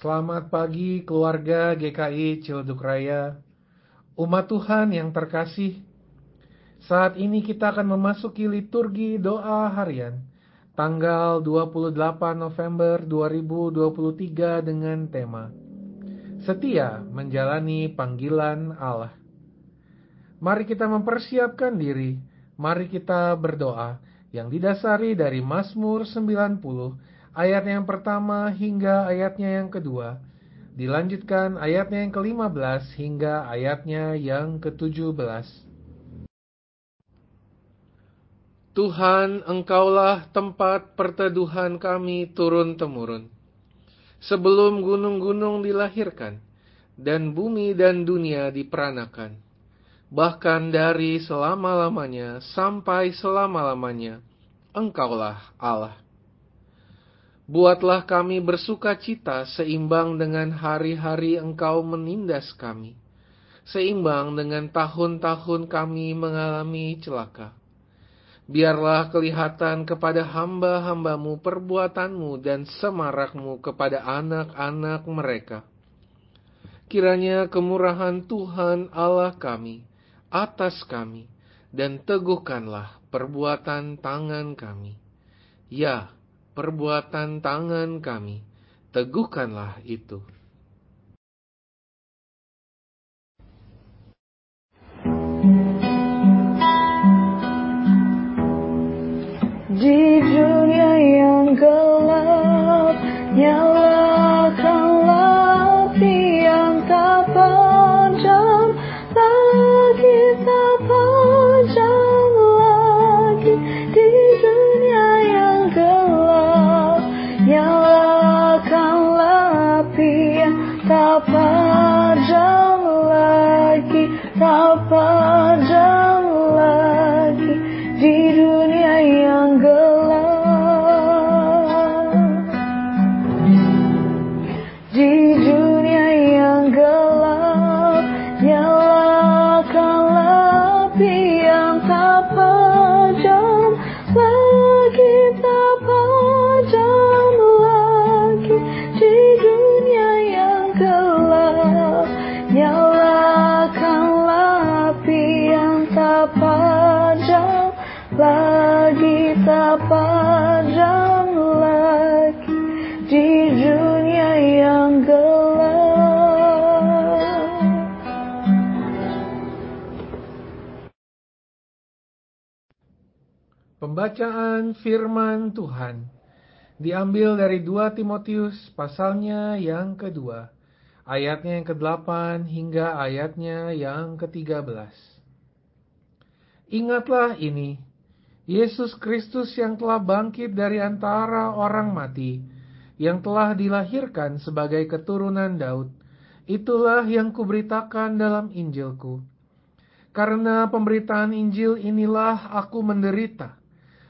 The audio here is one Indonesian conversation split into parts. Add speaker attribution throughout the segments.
Speaker 1: Selamat pagi keluarga GKI Cilduk Raya. Umat Tuhan yang terkasih, saat ini kita akan memasuki liturgi doa harian tanggal 28 November 2023 dengan tema Setia menjalani panggilan Allah. Mari kita mempersiapkan diri, mari kita berdoa yang didasari dari Mazmur 90 ayat yang pertama hingga ayatnya yang kedua. Dilanjutkan ayatnya yang ke-15 hingga ayatnya yang ke-17. Tuhan, Engkaulah tempat perteduhan kami turun-temurun. Sebelum gunung-gunung dilahirkan, dan bumi dan dunia diperanakan, bahkan dari selama-lamanya sampai selama-lamanya, Engkaulah Allah. Buatlah kami bersuka cita seimbang dengan hari-hari Engkau menindas kami, seimbang dengan tahun-tahun kami mengalami celaka. Biarlah kelihatan kepada hamba-hambamu perbuatanmu dan semarakmu kepada anak-anak mereka. Kiranya kemurahan Tuhan Allah kami atas kami, dan teguhkanlah perbuatan tangan kami. Ya, perbuatan tangan kami, teguhkanlah itu.
Speaker 2: Padam lagi, tak padam lagi di dunia yang gelap.
Speaker 1: Pembacaan firman Tuhan diambil dari 2 Timotius pasalnya yang kedua, ayatnya yang ke-8 hingga ayatnya yang ke-13. Ingatlah ini, Yesus Kristus yang telah bangkit dari antara orang mati, yang telah dilahirkan sebagai keturunan Daud, itulah yang kuberitakan dalam Injilku. Karena pemberitaan Injil inilah aku menderita,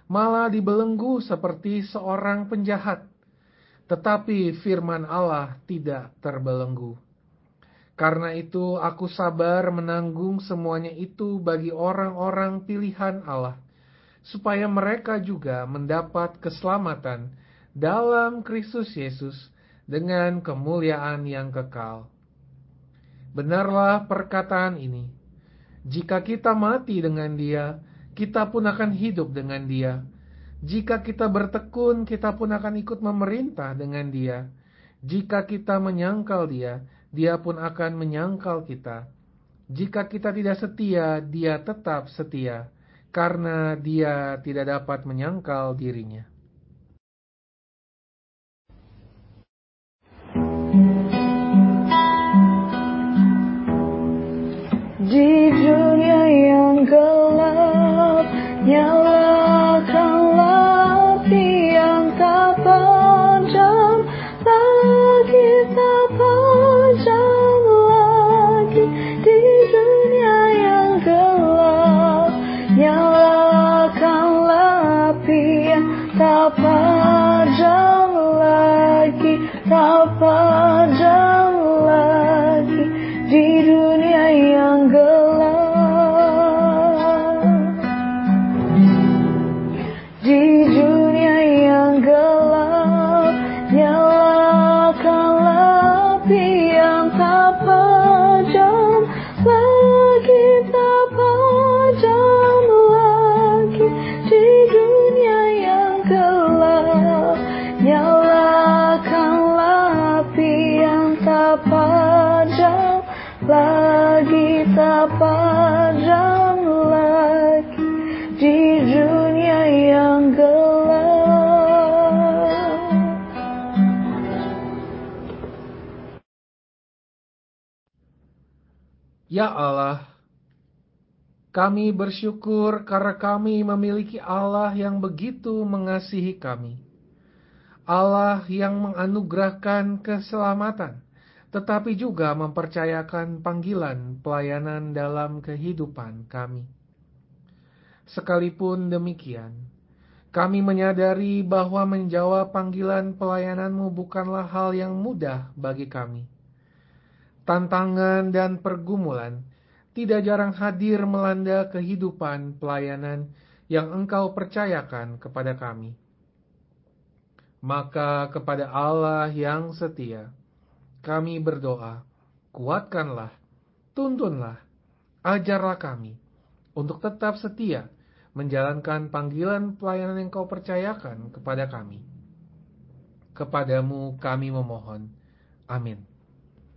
Speaker 1: malah dibelenggu seperti seorang penjahat. Tetapi firman Allah tidak terbelenggu. Karena itu aku sabar menanggung semuanya itu bagi orang-orang pilihan Allah, supaya mereka juga mendapat keselamatan dalam Kristus Yesus dengan kemuliaan yang kekal. Benarlah perkataan ini. Jika kita mati dengan Dia, kita pun akan hidup dengan Dia. Jika kita bertekun, kita pun akan ikut memerintah dengan Dia. Jika kita menyangkal Dia, Dia pun akan menyangkal kita. Jika kita tidak setia, Dia tetap setia, karena Dia tidak dapat menyangkal dirinya.
Speaker 2: Lagi, tak tak lagi di yang gelap.
Speaker 1: Ya Allah, kami bersyukur karena kami memiliki Allah yang begitu mengasihi kami. Allah yang menganugerahkan keselamatan tetapi juga mempercayakan panggilan pelayanan dalam kehidupan kami. Sekalipun demikian, kami menyadari bahwa menjawab panggilan pelayananmu bukanlah hal yang mudah bagi kami tantangan dan pergumulan tidak jarang hadir melanda kehidupan pelayanan yang engkau percayakan kepada kami. Maka kepada Allah yang setia, kami berdoa, kuatkanlah, tuntunlah, ajarlah kami untuk tetap setia menjalankan panggilan pelayanan yang kau percayakan kepada kami. Kepadamu kami memohon. Amin.